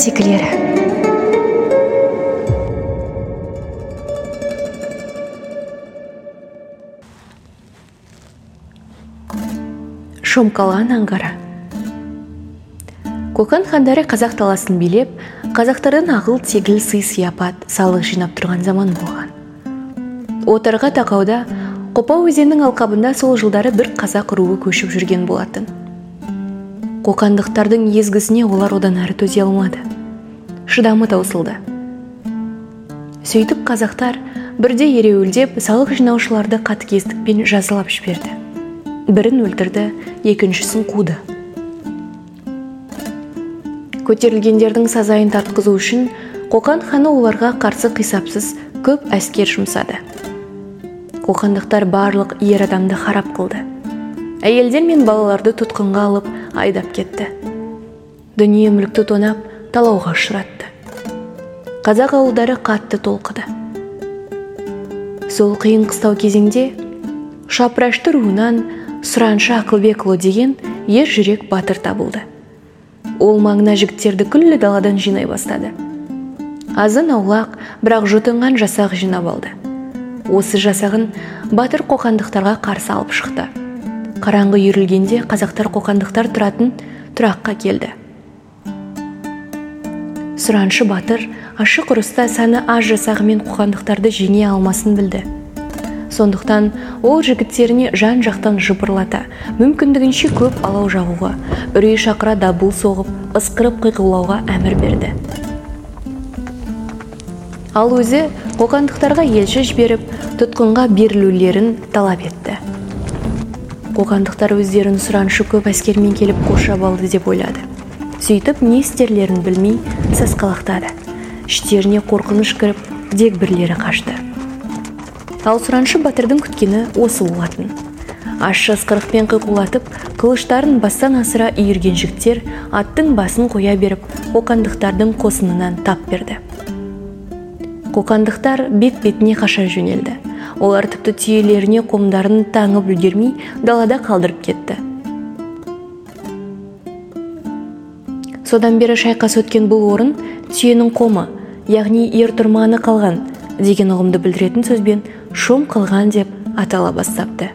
ертегілері шомкалан аңғары қоқан хандары қазақ таласын билеп қазақтардың ағыл тегіл сый сияпат салық жинап тұрған заман болған. Отарға тақауда қопа өзенінің алқабында сол жылдары бір қазақ руы көшіп жүрген болатын. Қоқандықтардың езгісіне олар одан әрі төзе алмады. Шыдамы таусылды сөйтіп қазақтар бірде ереуілдеп салық жинаушыларды қатыгездікпен жазалап жіберді. Бірін өлтірді екіншісін қуды. Көтерілгендердің сазайын тартқызу үшін қоқан ханы оларға қарсы қисапсыз көп әскер жұмсады. Қоқандықтар барлық ер адамды харап қылды. Әйелдер мен балаларды тұтқынға алып айдап кетті. Дүние мүлікті тонап талауға ұшыратты. Қазақ ауылдары қатты толқыды. Сол қиын қыстау кезеңде шапырашты руынан сұраншы ақылбекұлы деген ер жүрек батыр табылды. Ол маңына жігіттерді күллі даладан жинай бастады. Азын аулақ бірақ жұтынған жасақ жинап алды. Осы жасағын батыр қоқандықтарға қарсы алып шықты. Қараңғы үйірілгенде қазақтар қоқандықтар тұратын тұраққа келді. Сұраншы батыр ашық ұрыста саны аз жасағымен қоқандықтарды жеңе алмасын білді. Сондықтан ол жігіттеріне жан жақтан жыпырлата мүмкіндігінше көп алау жағуға үрей шақыра дабыл соғып ысқырып қиқулауға әмір берді. Ал өзі қоқандықтарға елші жіберіп тұтқынға берілулерін талап етті. Қоқандықтар өздерін сұраншы көп әскермен келіп қоршап алды деп ойлады. Сөйтіп не істерлерін білмей сасқалақтады іштеріне қорқыныш кіріп дегбірлері қашты. Ал сұраншы батырдың күткені осы болатын. Ащы ысқырықпен қиқулатып қылыштарын бастан асыра үйірген жігіттер аттың басын қоя беріп қоқандықтардың қосынынан тап берді. Қоқандықтар бет бетіне қаша жөнелді. Олар тіпті түйелеріне қомдарын таңып үлгермей далада қалдырып кетті. Содан бері шайқас өткен бұл орын түйенің қомы яғни ер тұрманы қалған деген ұғымды білдіретін сөзбен шом қылған деп атала бастапты.